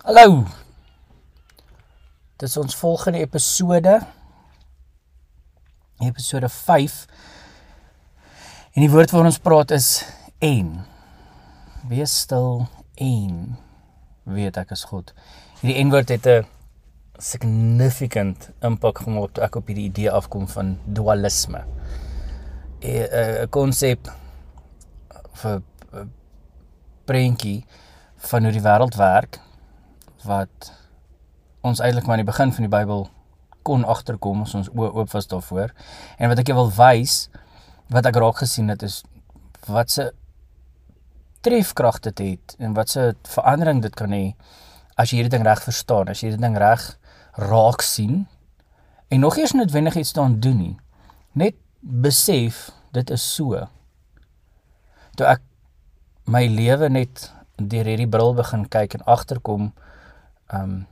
Hallo. Dit is ons volgende episode. Episode 5. En die woord waaroor ons praat is en. Wees stil en weet ek is God. Hierdie en-woord het 'n significant impak gemaak toe ek op hierdie idee afkom van dualisme. 'n konsep vir prentjie van hoe die wêreld werk wat ons eintlik maar aan die begin van die Bybel kon agterkom as ons oop was daarvoor. En wat ek jou wil wys wat ek raak gesien het is wat se trefkrag dit het en wat se verandering dit kan hê as jy hierdie ding reg verstaan, as jy hierdie ding reg raak sien en nog eers noodwendig iets daaraan doen nie. Net besef dit is so. Toe ek my lewe net deur hierdie bril begin kyk en agterkom um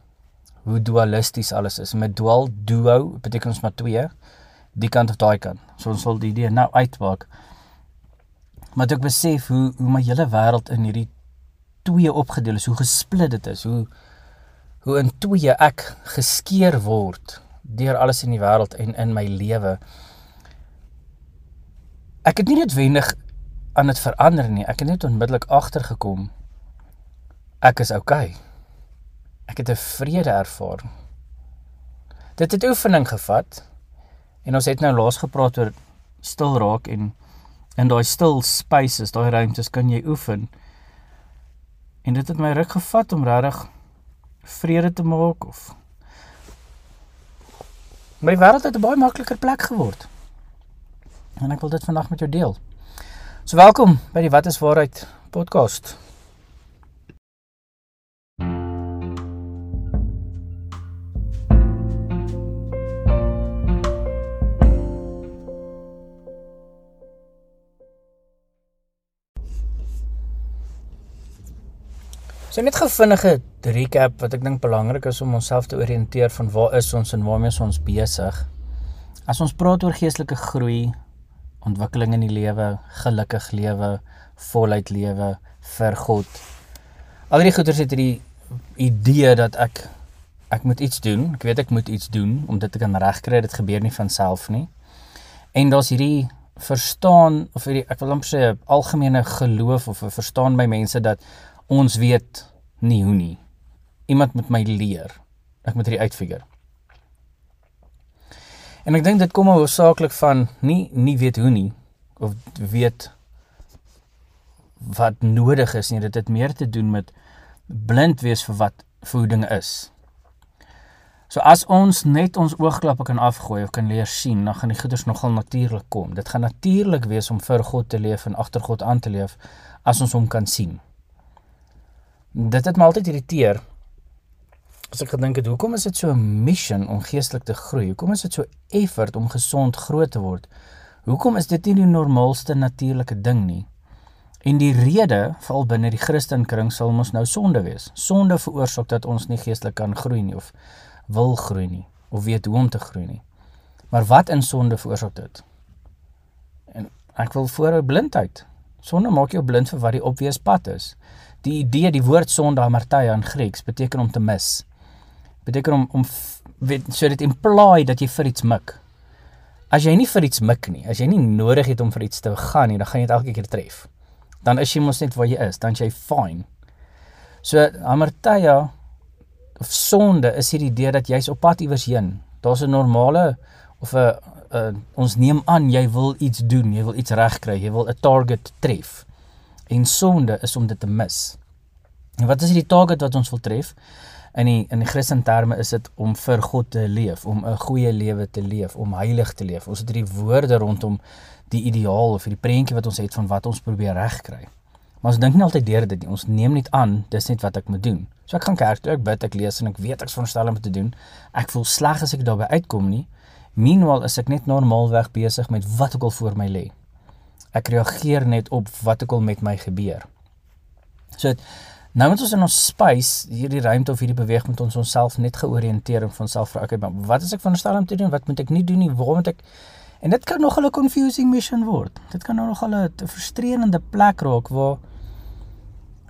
hoe dualisties alles is. Met dual duo beteken ons maar twee, die kant of daai kant. So ons sal die idee nou uitwaak. Maar ek besef hoe hoe my hele wêreld in hierdie twee opgedeel is, hoe gesplit dit is, hoe hoe in twee ek geskeur word deur alles in die wêreld en in my lewe. Ek het nie noodwendig aan dit verander nie. Ek het net onmiddellik agtergekom ek is oukei. Okay. Ek het 'n vrede ervaar. Dit het oefening gevat en ons het nou laas gepraat oor stil raak en in daai stil spaces, daai ruimtes kan jy oefen. En dit het my ruk gevat om regtig vrede te maak of my wêreld het 'n baie makliker plek geword. En ek wil dit vandag met jou deel. So welkom by die Wat is waarheid podcast. So net 'n vinnige recap wat ek dink belangrik is om onsself te oriënteer van waar is ons en waarmee is ons besig. As ons praat oor geestelike groei, ontwikkeling in die lewe, gelukkig lewe, voluit lewe vir God. Al die goeters het hierdie idee dat ek ek moet iets doen. Ek weet ek moet iets doen om dit te kan regkry. Dit gebeur nie van self nie. En daar's hierdie verstaan of hierdie ek wil amper sê algemene geloof of 'n verstaan by mense dat ons weet nie hoe nie. Iemand moet my leer. Ek moet dit uitfigure. En ek dink dit kom hoofsaaklik van nie nie weet hoe nie of weet wat nodig is nie. Dit het meer te doen met blind wees vir wat voeding is. So as ons net ons oogklappe kan afgooi of kan leer sien, dan gaan die goeders nogal natuurlik kom. Dit gaan natuurlik wees om vir God te leef en agter God aan te leef as ons hom kan sien dit het my altyd irriteer. As ek gedink het, hoekom is dit so 'n mission om geestelik te groei? Hoekom is dit so effort om gesond groot te word? Hoekom is dit nie die normaalste natuurlike ding nie? En die rede, veral binne die Christenkring, sal mos nou sonde wees. Sonde veroorsaak dat ons nie geestelik kan groei nie of wil groei nie of weet hoe om te groei nie. Maar wat in sonde veroorsaak dit? En ek wil voorhou blindheid. Sonde maak jou blind vir wat die obvious pad is. Die idee, die woord sonde amartia in Grieks beteken om te mis. Beteken om om weet so dit imply dat jy vir iets mik. As jy nie vir iets mik nie, as jy nie nodig het om vir iets te gaan nie, dan gaan jy dit elke keer tref. Dan is jy mos net waar jy is, dan jy fine. So amartia of sonde is hierdie idee dat jy's op pad iewers heen. Daar's 'n normale of 'n ons neem aan jy wil iets doen, jy wil iets regkry, jy wil 'n target tref en sonde is om dit te mis. En wat is die target wat ons wil tref? In die in die Christen terme is dit om vir God te leef, om 'n goeie lewe te leef, om heilig te leef. Ons het hierdie woorde rondom die ideaal of hierdie prentjie wat ons het van wat ons probeer regkry. Maar ons dink nie altyd deur dit nie. Ons neem net aan dis net wat ek moet doen. So ek gaan kerk toe, ek bid, ek lees en ek weet ek's veronderstel om te doen. Ek voel sleg as ek daarby uitkom nie. Meanwhile is ek net normaalweg besig met wat ook al voor my lê ek reageer net op wat ook al met my gebeur. So nou moet ons in ons space hierdie ruimte of hierdie beweging met ons onsself net georiënteer en van self vra okay, wat is ek veronderstel om te doen? Wat moet ek nie doen nie? Waar moet ek En dit kan nog 'n confusing mission word. Dit kan nou nog 'n frustrerende plek raak waar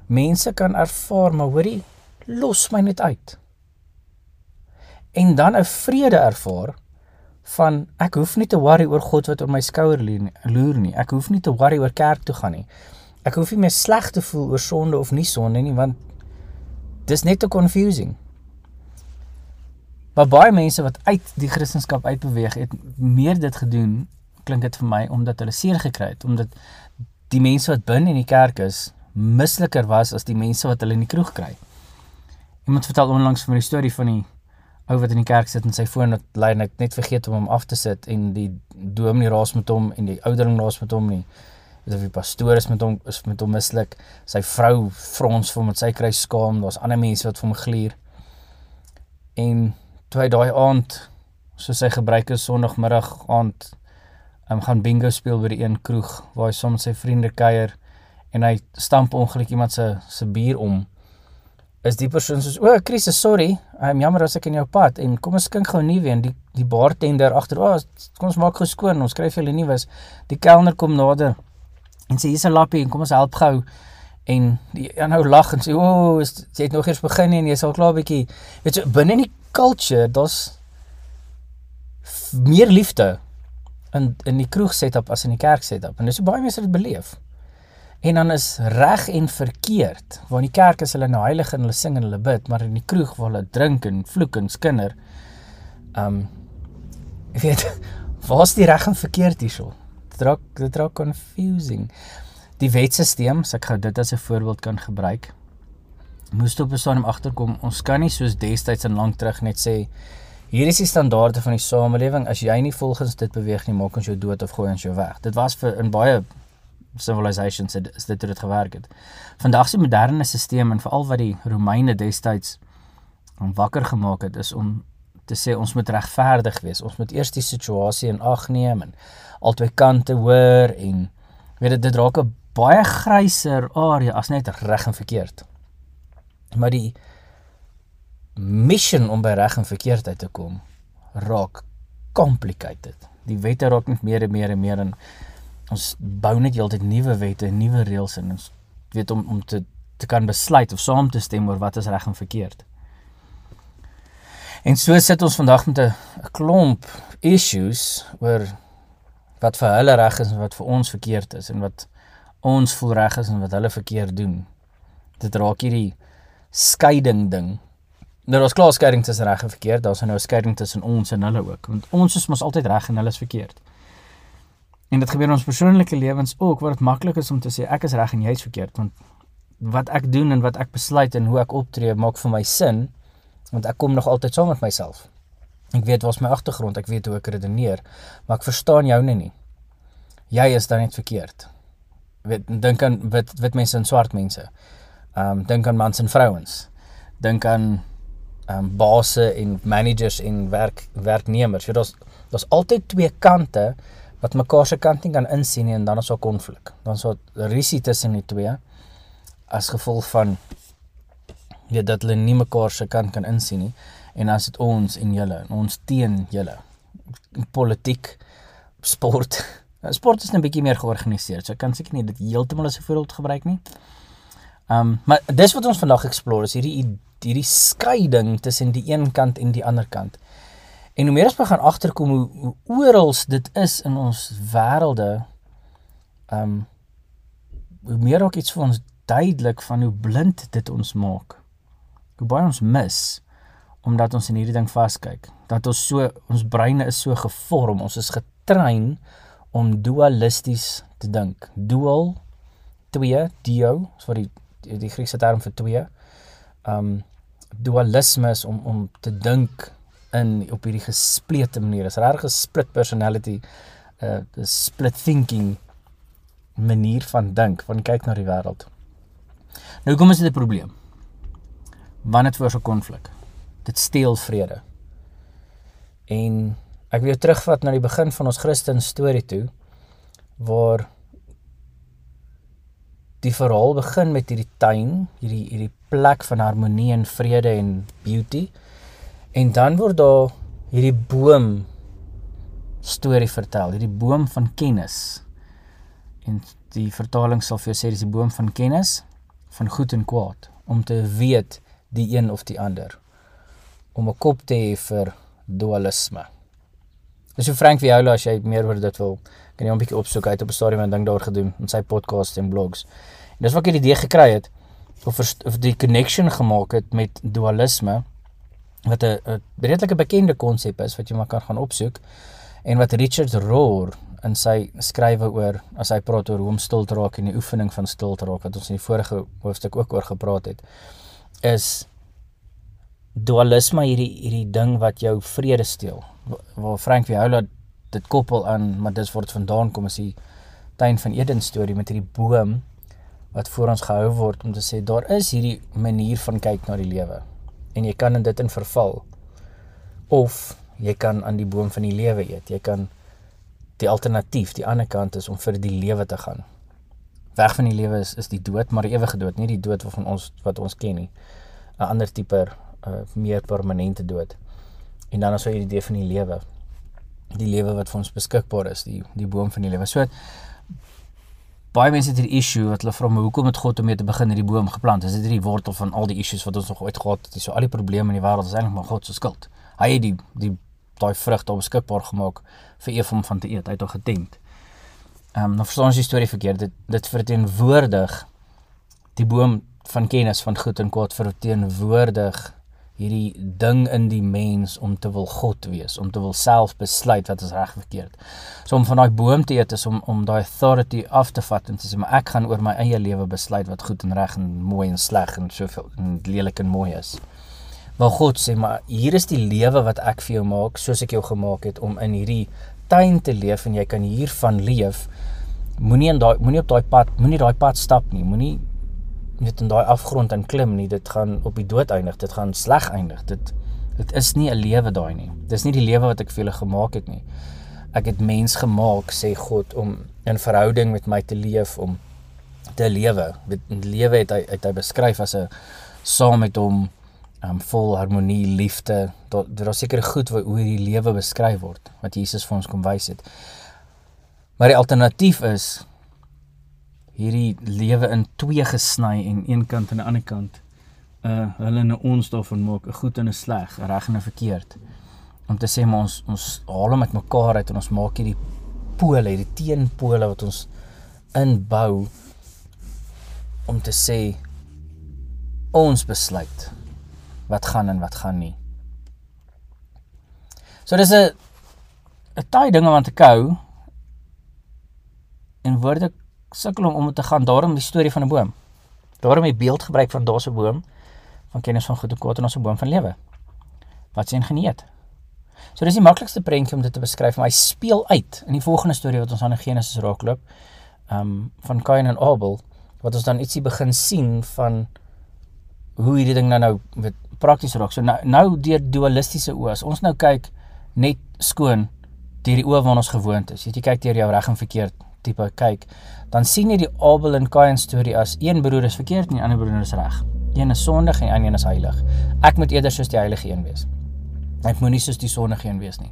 mense kan ervaar maar hoorie los my net uit. En dan 'n vrede ervaar van ek hoef nie te worry oor God wat op my skouer loer nie. Ek hoef nie te worry oor kerk toe gaan nie. Ek hoef nie meer sleg te voel oor sonde of nie sonde nie want dis net te confusing. Maar baie mense wat uit die Christendom uitbeweeg het meer dit gedoen klink dit vir my omdat hulle seer gekry het omdat die mense wat binne in die kerk is misliker was as die mense wat hulle in die kroeg kry. Iemand vertel onlangs vir my 'n storie van die ou wat in die kerk sit en sy foon het lei net net vergeet om hom af te sit en die dominee raas met hom en die ouderling raas met hom nie. Of die pastoor is met hom is met hom mislik. Sy vrou frons vir hom met sy kry skaam. Daar's ander mense wat vir hom gluur. En toe hy daai aand soos hy gebruik is Sondagmiddag aand um, gaan bingo speel by die een kroeg waar hy soms sy vriende kuier en hy stamp ongelukkig iemand se se bier om is die persoon soos o, Chris, sorry. I'm jammer as ek in jou pad en kom ons skink gou nie weer die die bartender agter, o, oh, kom ons maak gou skoon, ons skryf julle nuus. Die kelner kom nader en sê hier's 'n lappie en kom ons help gou. En die aanhou lag en sê o, oh, jy het nog eers begin en jy's al klaar bietjie. Weet jy, binne in die culture, daar's meer liefde in in die kroeg setup as in die kerk setup. En dis hoe baie mense dit beleef. En dan is reg en verkeerd. Waar in die kerk is hulle nou heilig en hulle sing en hulle bid, maar in die kroeg waar hulle drink en vloek en skinder. Um ek weet waar's die reg en verkeerd hierso? Dit raak dit raak confusing. Die wetstelsel, as ek gou dit as 'n voorbeeld kan gebruik, moes op 'n stadium agterkom. Ons kan nie soos destyds en lank terug net sê hier is die standaarde van die samelewing. As jy nie volgens dit beweeg nie, maak ons jou dood of gooi ons jou weg. Dit was vir in baie civilizations het is dit hoe dit gewerk het. Vandag se moderne stelsel en veral wat die Romeine destyds om wakker gemaak het is om te sê ons moet regverdig wees. Ons moet eers die situasie in ag neem en albei kante hoor en weet dit dit raak 'n baie gryser area as net reg en verkeerd. Maar die mission om by reg en verkeerd uit te kom raak complicated. Die wette raak net meer en meer en meer en ons bou net heeltyd nuwe wette en nuwe reëls en ons weet om om te te kan besluit of saam te stem oor wat is reg en verkeerd. En so sit ons vandag met 'n klomp issues oor wat vir hulle reg is en wat vir ons verkeerd is en wat ons voel reg is en wat hulle verkeerd doen. Dit raak hierdie skeiding ding. Nou daar's klaar skeiding tussen reg en verkeerd, daar's nou 'n skeiding tussen ons en hulle ook, want ons is mos altyd reg en hulle is verkeerd. En dit gebeur in ons persoonlike lewens ook waar dit maklik is om te sê ek is reg en jy is verkeerd want wat ek doen en wat ek besluit en hoe ek optree maak vir my sin want ek kom nog altyd saam met myself. Ek weet wat my agtergrond, ek weet hoe ek redeneer, maar ek verstaan jou nie. Jy is dan net verkeerd. Weet dink aan wit wit mense en swart mense. Ehm um, dink aan mans en vrouens. Dink aan ehm um, basse en managers en werk werknemers. Jy daar's daar's altyd twee kante wat mekaar se kant nie kan insien nie en dan is daar konflik. Dan daar risie tussen die twee as gevolg van weet dat hulle nie mekaar se kant kan insien nie. En as dit ons en julle en ons teen julle. Politiek sport. Sport is net 'n bietjie meer georganiseer so ek kan seker nie dit heeltemal as 'n voorbeeld gebruik nie. Um maar dis wat ons vandag explore is hierdie hierdie skeiding tussen die een kant en die ander kant En hoe meer ons begin agterkom hoe, hoe oral dit is in ons wêrelde, ehm um, hoe meer ook iets vir ons duidelik van hoe blind dit ons maak. Hoe baie ons mis omdat ons in hierdie ding vaskyk. Dat ons so ons breine is so gevorm, ons is getrein om dualisties te dink. Dual twee, dio, is wat die die, Griekse term vir twee. Ehm um, dualisme is om om te dink in op hierdie gesplete manier. Is regtig 'n split personality, 'n uh, split thinking manier van dink, van kyk na die wêreld. Nou kom ons dit 'n probleem. Wanneer dit voor so konflik. Dit steel vrede. En ek wil jou terugvat na die begin van ons Christen storie toe waar die verhaal begin met hierdie tuin, hierdie hierdie plek van harmonie en vrede en beauty. En dan word daar hierdie boom storie vertel, hierdie boom van kennis. En die vertaling sal vir jou sê dis die boom van kennis van goed en kwaad om te weet die een of die ander om 'n kop te hê vir dualisme. Dis so Frank Viola as jy meer oor dit wil, kan jy hom 'n bietjie opsoek uit op 'n stadium en ding daar gedoen in sy podcasts en blogs. En dis wat ek die idee gekry het of of die connection gemaak het met dualisme wat 'n redelike bekende konsep is wat jy maar kan gaan opsoek en wat Richard Rohr in sy skrywe oor as hy praat oor hoe om stil te raak en die oefening van stil te raak wat ons in die vorige hoofstuk ook oor gepraat het is dualisme hierdie hierdie ding wat jou vrede steel. Waar Frank Viola dit koppel aan, maar dis dit vandaan kom is die tuin van Eden storie met hierdie boom wat voor ons gehou word om te sê daar is hierdie manier van kyk na die lewe en jy kan in dit in verval of jy kan aan die boom van die lewe eet. Jy kan die alternatief, die ander kant is om vir die lewe te gaan. Weg van die lewe is is die dood, maar die ewige dood, nie die dood waarvan ons wat ons ken nie. 'n Ander tipe uh, meer permanente dood. En dan as jy die idee van die lewe, die lewe wat vir ons beskikbaar is, die die boom van die lewe. So baie mense het hierdie issue wat hulle vra my hoekom het God om mee te begin hierdie boom geplant? Is dit hierdie wortel van al die issues wat ons nog ooit gehad het? Dis so al die probleme in die wêreld is eintlik maar God se skuld. Hy het die die daai vrug daar beskikbaar gemaak vir Eva om van te eet. Hy het hom getempt. Ehm um, nou verstaan jy die storie verkeerd. Dit dit verteenwoordig die boom van kennis van goed en kwaad verteenwoordig hierdie ding in die mens om te wil God wees, om te wil self besluit wat is reg of verkeerd. So om van daai boom te eet is om om daai authority af te vat en te sê maar ek gaan oor my eie lewe besluit wat goed en reg en mooi en sleg en soveel en lelik en mooi is. Maar God sê maar hier is die lewe wat ek vir jou maak soos ek jou gemaak het om in hierdie tuin te leef en jy kan hiervan leef. Moenie in daai moenie op daai pad, moenie daai pad stap nie. Moenie net in daai afgrond in klim nie. Dit gaan op die dood eindig. Dit gaan sleg eindig. Dit dit is nie 'n lewe daai nie. Dis nie die lewe wat ek vir julle gemaak het nie. Ek het mens gemaak, sê God, om in verhouding met my te leef, om te lewe. Met lewe het hy het hy beskryf as 'n saam met hom um vol harmonie, liefde. Daar daar seker goed hoe hierdie lewe beskryf word wat Jesus vir ons kom wys het. Maar die alternatief is hierdie lewe in twee gesny en een kant en 'n ander kant uh hulle en ons daarvan maak 'n goed en 'n sleg, reg en 'n verkeerd. Om te sê maar ons ons haal hom met mekaar uit en ons maak hierdie pole, hierdie teenpole wat ons inbou om te sê ons besluit wat gaan en wat gaan nie. So dis 'n 'n taai ding om aan te kou en woorde sukkel om om te gaan daarom die storie van 'n boom. Daarom die beeld gebruik van daar's 'n boom van kennis van goed en kwaad en ons 'n boom van lewe. Wat sien geneet? So dis die maklikste prentjie om dit te beskryf, maar hy speel uit in die volgende storie wat ons aan in Genesis raakloop. Um van Kain en Abel wat ons dan ietsie begin sien van hoe hierdie ding nou nou met prakties raak. So nou nou deur dualistiese oë. As ons nou kyk net skoon deur die oë waarna ons gewoond is. Jy kyk deur jou reg en verkeerd tipe kyk, dan sien jy die Abel en Kain storie as een broer is verkeerd en die ander broer is reg. Een is sondig en een is heilig. Ek moet eerder soos die heilige een wees. Ek moenie soos die sondige een wees nie.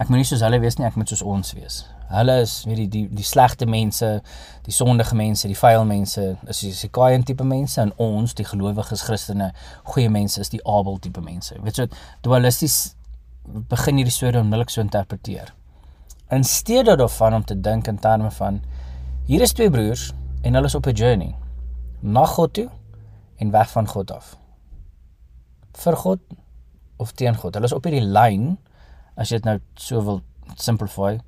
Ek moenie soos hulle wees nie, ek moet soos ons wees. Hulle is weet die die die slegte mense, die sondige mense, die vuil mense, is die, die Kain tipe mense en ons, die gelowiges Christene, goeie mense is die Abel tipe mense. Weet jy, so, dualisties begin hierdie storie onmiddellik so interpreteer in steede daarvan om te dink in terme van hier is twee broers en hulle is op 'n journey na God toe en weg van God af. Vir God of teen God. Hulle is op hierdie lyn as jy dit nou so wil simplify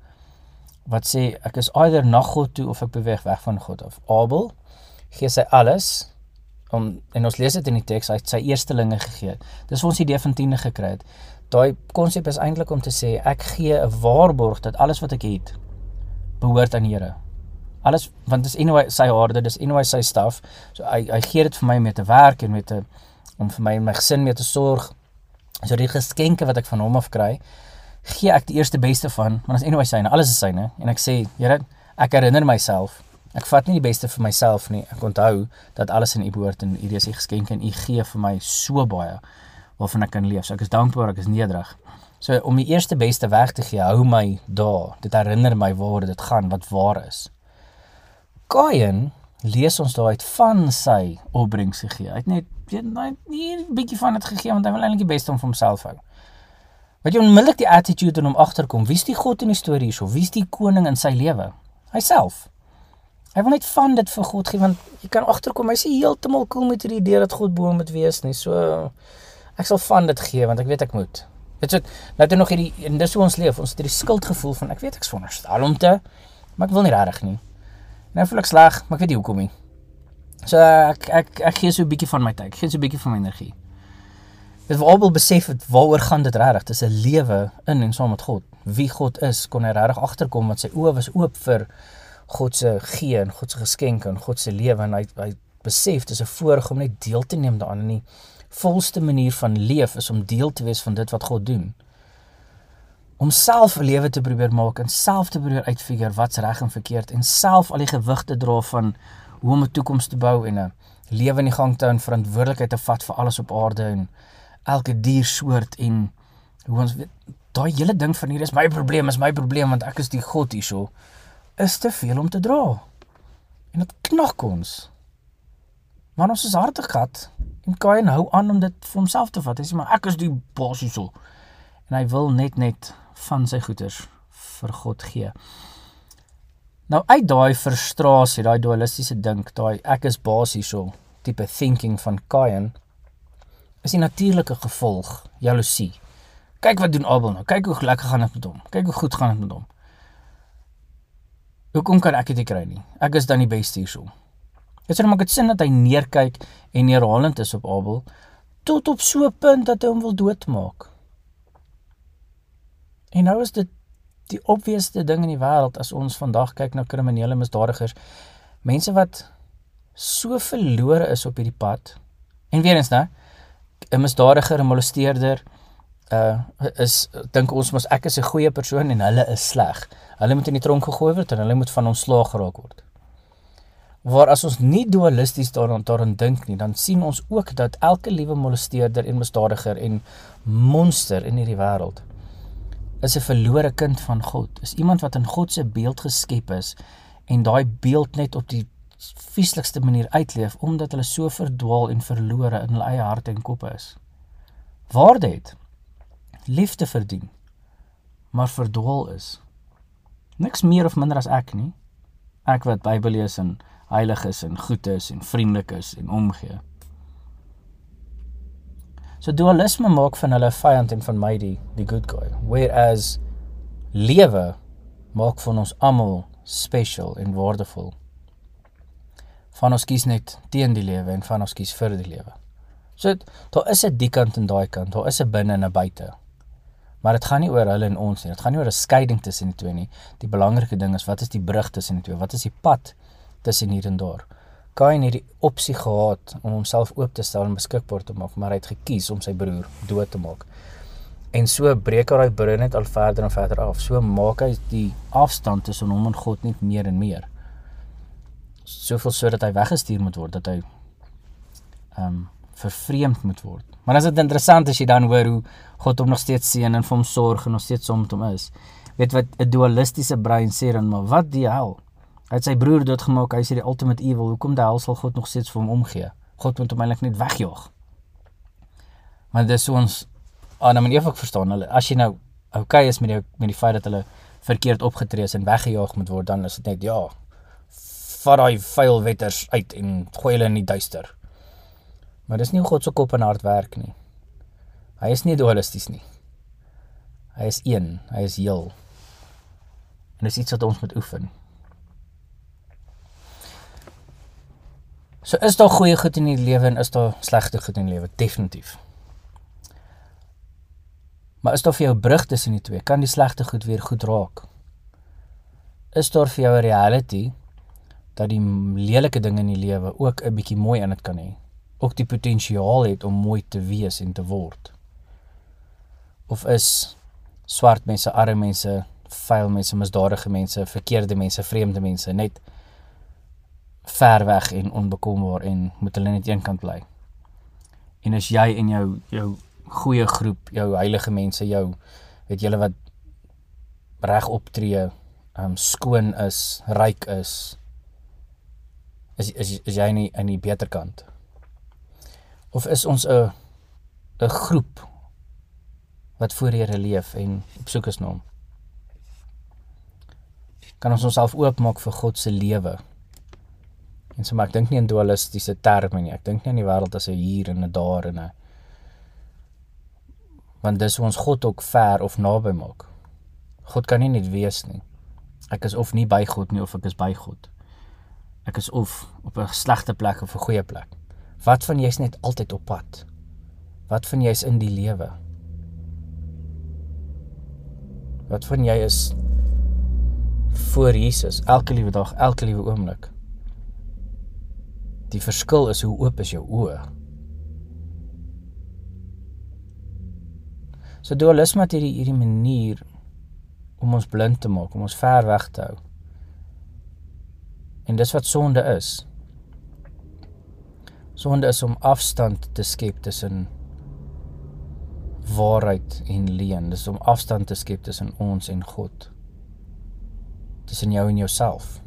wat sê ek is either na God toe of ek beweeg weg van God af. Abel gee sy alles om en ons lees dit in die teks hy het sy eerstelinge gegee. Dis ons idee van tiende gekry het daai konsep is eintlik om te sê ek gee 'n waarborg dat alles wat ek het behoort aan die Here. Alles want dis anyway sy harte, dis anyway sy staf. So hy hy gee dit vir my om mee te werk en met te om vir my en my gesin mee te sorg. So die geskenke wat ek van hom af kry, gee ek die eerste beste van, want dis anyway syne, alles is syne en ek sê, Here, ek herinner myself Ek vat nie die beste vir myself nie. Ek onthou dat alles in U behoort en U is U geskenke en U gee vir my so baie waarvan ek kan leef. So ek is dankbaar, ek is nederig. So om die eerste beste weg te gee, hou my daar. Dit herinner my waar dit gaan, wat waar is. Kain lees ons daar uit van sy opbrengs gegee. Hy het net net 'n bietjie van dit gegee want hy wil eintlik die beste om vir homself hou. Wat jy onmiddellik die attitude in hom agterkom, wie's die God in die storie hierso? Wie's die koning in sy lewe? Hyself. Hy wil net van dit vir God gee want jy kan agterkom hy sê heeltemal cool met hierdie idee dat God bo hom moet wees nie. So ek sal van dit gee want ek weet ek moet. Dit is nou toe nog hierdie en dis hoe ons leef. Ons het hierdie skuldgevoel van ek weet ek's veronderstel om te maar ek wil nie regtig nie. Nou voel ek sleg, maar ek weet nie hoekom nie. So ek ek ek gee so 'n bietjie van my tyd. Ek gee so 'n bietjie van my energie. Dit albei besef het waaroor gaan dit regtig? Dis 'n lewe in en saam met God. Wie God is, kon hy regtig agterkom want sy oë was oop vir God se gee en God se geskenke en God se lewe en hy hy besef dis 'n voorreg om net deel te neem daaraan en die volste manier van leef is om deel te wees van dit wat God doen om self 'n lewe te probeer maak en self te probeer uitfigure wat's reg en verkeerd en self al die gewig te dra van hoe om 'n toekoms te bou en 'n lewe in die gang te hou en verantwoordelikheid te vat vir alles op aarde en elke diersoort en hoe ons weet daai hele ding van hier is my probleem is my probleem want ek is die God hierso is te veel om te dra. En dit knak ons. Maar ons is hartig gehad en Kain hou aan om dit vir homself te vat. Hy sê maar ek is die baas hierso. En hy wil net net van sy goeders vir God gee. Nou uit daai frustrasie, daai dualistiese dink, daai ek is basies so tipe thinking van Kain is die natuurlike gevolg jaloesie. Kyk wat doen Abel nou. Kyk hoe lekker gaan dit met hom. Kyk hoe goed gaan dit met hom. Hoekom kan ek dit kry nie? Ek is dan die beste hierso. Dit sê maak dit sin dat hy neerkyk en neerhalend is op Abel tot op so 'n punt dat hy hom wil doodmaak. En nou is dit die obviousste ding in die wêreld as ons vandag kyk na kriminele misdadigers, mense wat so verlore is op hierdie pad. En weer eens nou, 'n misdadiger, 'n molesteerder, uh is dink ons mos ek is 'n goeie persoon en hulle is sleg. Hulle moet in die tronk gegooi word en hulle moet van ontslaag geraak word. Waar as ons nie dualisties daaraan daaraan dink nie, dan sien ons ook dat elke liewe molesteerder en misdadiger en monster in hierdie wêreld is 'n verlore kind van God. Is iemand wat in God se beeld geskep is en daai beeld net op die vieslikste manier uitleef omdat hulle so verdwaal en verlore in hulle eie harte en koppe is. Waarde het liefde verdien, maar verdwaal is. Niks meer of minder as ek nie. Ek wat Bybel lees en heilig is en goed is en vriendelik is en omgee. So dualisme maak van hulle vyand en van my die die good guy. Whereas lewe maak van ons almal special en waardevol. Van ons kies net teen die lewe en van ons kies vir die lewe. So daar is 'n die kant en daai kant, daar is 'n binne en 'n buite. Maar dit gaan nie oor hulle en ons nie. Dit gaan nie oor 'n skeiding tussen die twee nie. Die belangrike ding is wat is die brug tussen die twee? Wat is die pad tussen hier en daar? Kain het die opsie gehad om homself oop te stel en beskikbaar te maak, maar hy het gekies om sy broer dood te maak. En so breek hy daai broer net al verder en verder af. So maak hy die afstand tussen hom en God net meer en meer. Soveel sodat hy weggestuur moet word dat hy ehm um, vervreemd moet word. Maar as dit interessant is jy dan hoor hoe God hom nog steeds seën en vir hom sorg en nog steeds saam met hom is. Weet wat 'n dualistiese brein sê dan maar wat die hel? Hy het sy broer doodgemaak. Hy is die ultimate evil. Hoekom die hel sal God nog steeds vir hom omgee? God moet hom eintlik net wegjaag. Maar dis ons Adam en Eva verstaan hulle. As jy nou okay is met die met die feit dat hulle verkeerd opgetree is en weggejaag moet word, dan is dit net ja. Vat daai vuil wetters uit en gooi hulle in die duister. Maar dis nie hoe God se kop en hart werk nie. Hy is nie dualisties nie. Hy is een, hy is heel. En dis iets wat ons moet oefen. So is daar goeie goed in die lewe en is daar slegte goed in die lewe? Definitief. Maar is daar vir jou 'n brug tussen die twee? Kan die slegte goed weer goed raak? Is daar vir jou 'n reality dat die lelike dinge in die lewe ook 'n bietjie mooi in dit kan hê? Ook die potensiaal het om mooi te wees en te word? Of is swart mense, arme mense, vuil mense, misdadige mense, verkeerde mense, vreemde mense net ver weg en onbekombaar en moet hulle net eenkant bly. En as jy en jou jou goeie groep, jou heilige mense, jou weet julle wat reg optree, um skoon is, ryk is, is is is jy nie aan die beter kant? Of is ons 'n 'n groep wat voor die Here leef en op soek is na hom? Kan ons onsself oopmaak vir God se lewe? En so maar ek dink nie in dualistiese terme nie. Ek dink nie aan die wêreld as 'n hier en 'n daar en 'n want dis ons God ook ver of naby maak. God kan nie net wees nie. Ek is of nie by God nie of ek is by God. Ek is of op 'n slegte plek of 'n goeie plek. Wat van jy's net altyd op pad? Wat van jy's in die lewe? Wat van jy is voor Jesus elke liewe dag, elke liewe oomblik? Die verskil is hoe oop is jou oë. So dualisme het hierdie hierdie manier om ons blind te maak, om ons ver weg te hou. En dis wat sonde is. Sonde is om afstand te skep tussen waarheid en leuen. Dis om afstand te skep tussen ons en God. Tussen jou en jouself.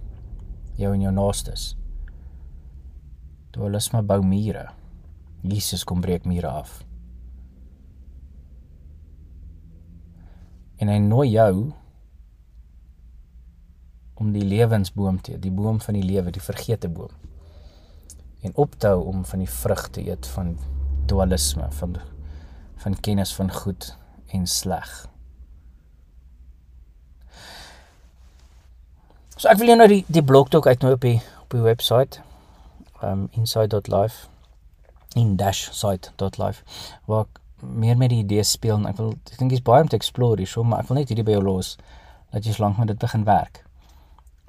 Jou en jou naastes. Dualisme bou mure. Jesus kom breek mure af. en hy nooi jou om die lewensboom te eet, die boom van die lewe, die vergete boom. En op te hou om van die vrug te eet van dualisme, van van kennis van goed en sleg. So ek wil jou nou die die blog ook uitnooi op die op die webwerf um inside.life in dash site.life waar ek meer met die idee speel en ek wil ek dink dit is baie om te explore hier, so maar ek wil net hierdie by jou los dat jy slank met dit begin werk.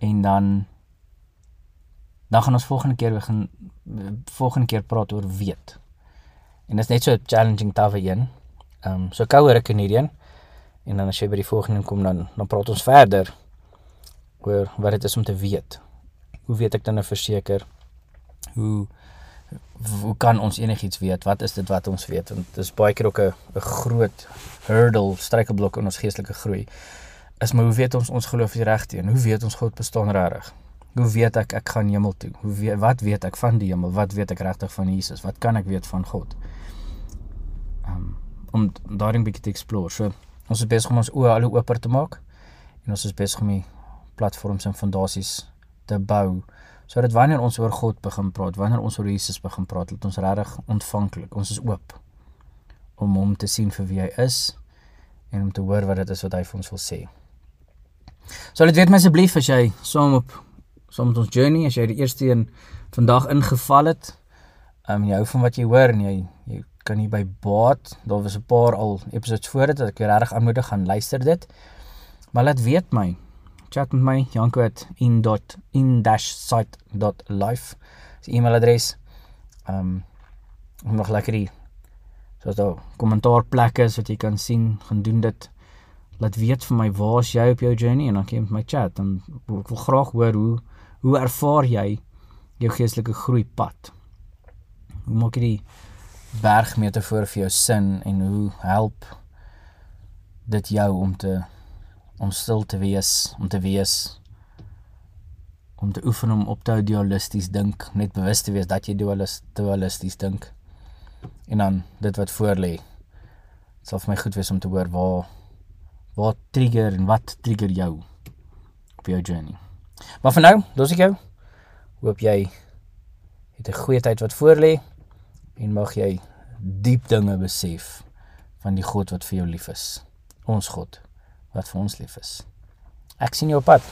En dan dan gaan ons volgende keer begin volgende keer praat oor weet. En dit is net so challenging tawe een. Ehm um, so kouer ek in hierdie een. En dan as jy by die volgende kom dan dan praat ons verder oor wat dit is om te weet. Hoe weet ek dan nou verseker hoe hoe kan ons enigiets weet? Wat is dit wat ons weet? Want dit is baie keer ook 'n 'n groot hurdle, struikelblok in ons geestelike groei. Is maar hoe weet ons ons geloof is reg teen? Hoe weet ons God bestaan regtig? Hoe weet ek ek gaan hemel toe? Hoe weet wat weet ek van die hemel? Wat weet ek regtig van Jesus? Wat kan ek weet van God? Um, om daarin bietjie te explore. So ons is besig om ons oë al hoe oper te maak en ons is besig om die platforms en fondasies te bou sodat wanneer ons oor God begin praat, wanneer ons oor Jesus begin praat, dat ons regtig ontvanklik, ons is oop om hom te sien vir wie hy is en om te hoor wat dit is wat hy vir ons wil sê. So laat weet my asseblief as jy saam op saam met ons journey, as jy die eerste een vandag ingeval het, ehm um, jy hou van wat jy hoor en jy jy kan hier by baat, daar was 'n paar al episodes voor dit dat ek jou regtig aanmoedig gaan luister dit. Maar laat weet my, chat met my janko@in-site.life is e-mailadres. Ehm um, om nog lekker die soos daar kommentaarplekke wat jy kan sien, gaan doen dit. Laat weet vir my waar's jy op jou journey en dan kan jy met my chat en ek wil graag hoor hoe hoe ervaar jy jou geestelike groei pad? Hoe maak jy die bergmetafoor vir jou sin en hoe help dit jou om te om stil te wees, om te wees om te oefen om op te hou dualisties dink, net bewus te wees dat jy dualist, dualisties dink. En dan dit wat voor lê. Dit sal vir my goed wees om te hoor waar wat trigger en wat trigger jou op jou journey. Maar vir nou, los ek jou. Hoop jy het 'n goeie tyd wat voor lê en mag jy diep dinge besef van die God wat vir jou lief is. Ons God wat vir ons lief is. Ek sien jou op pad.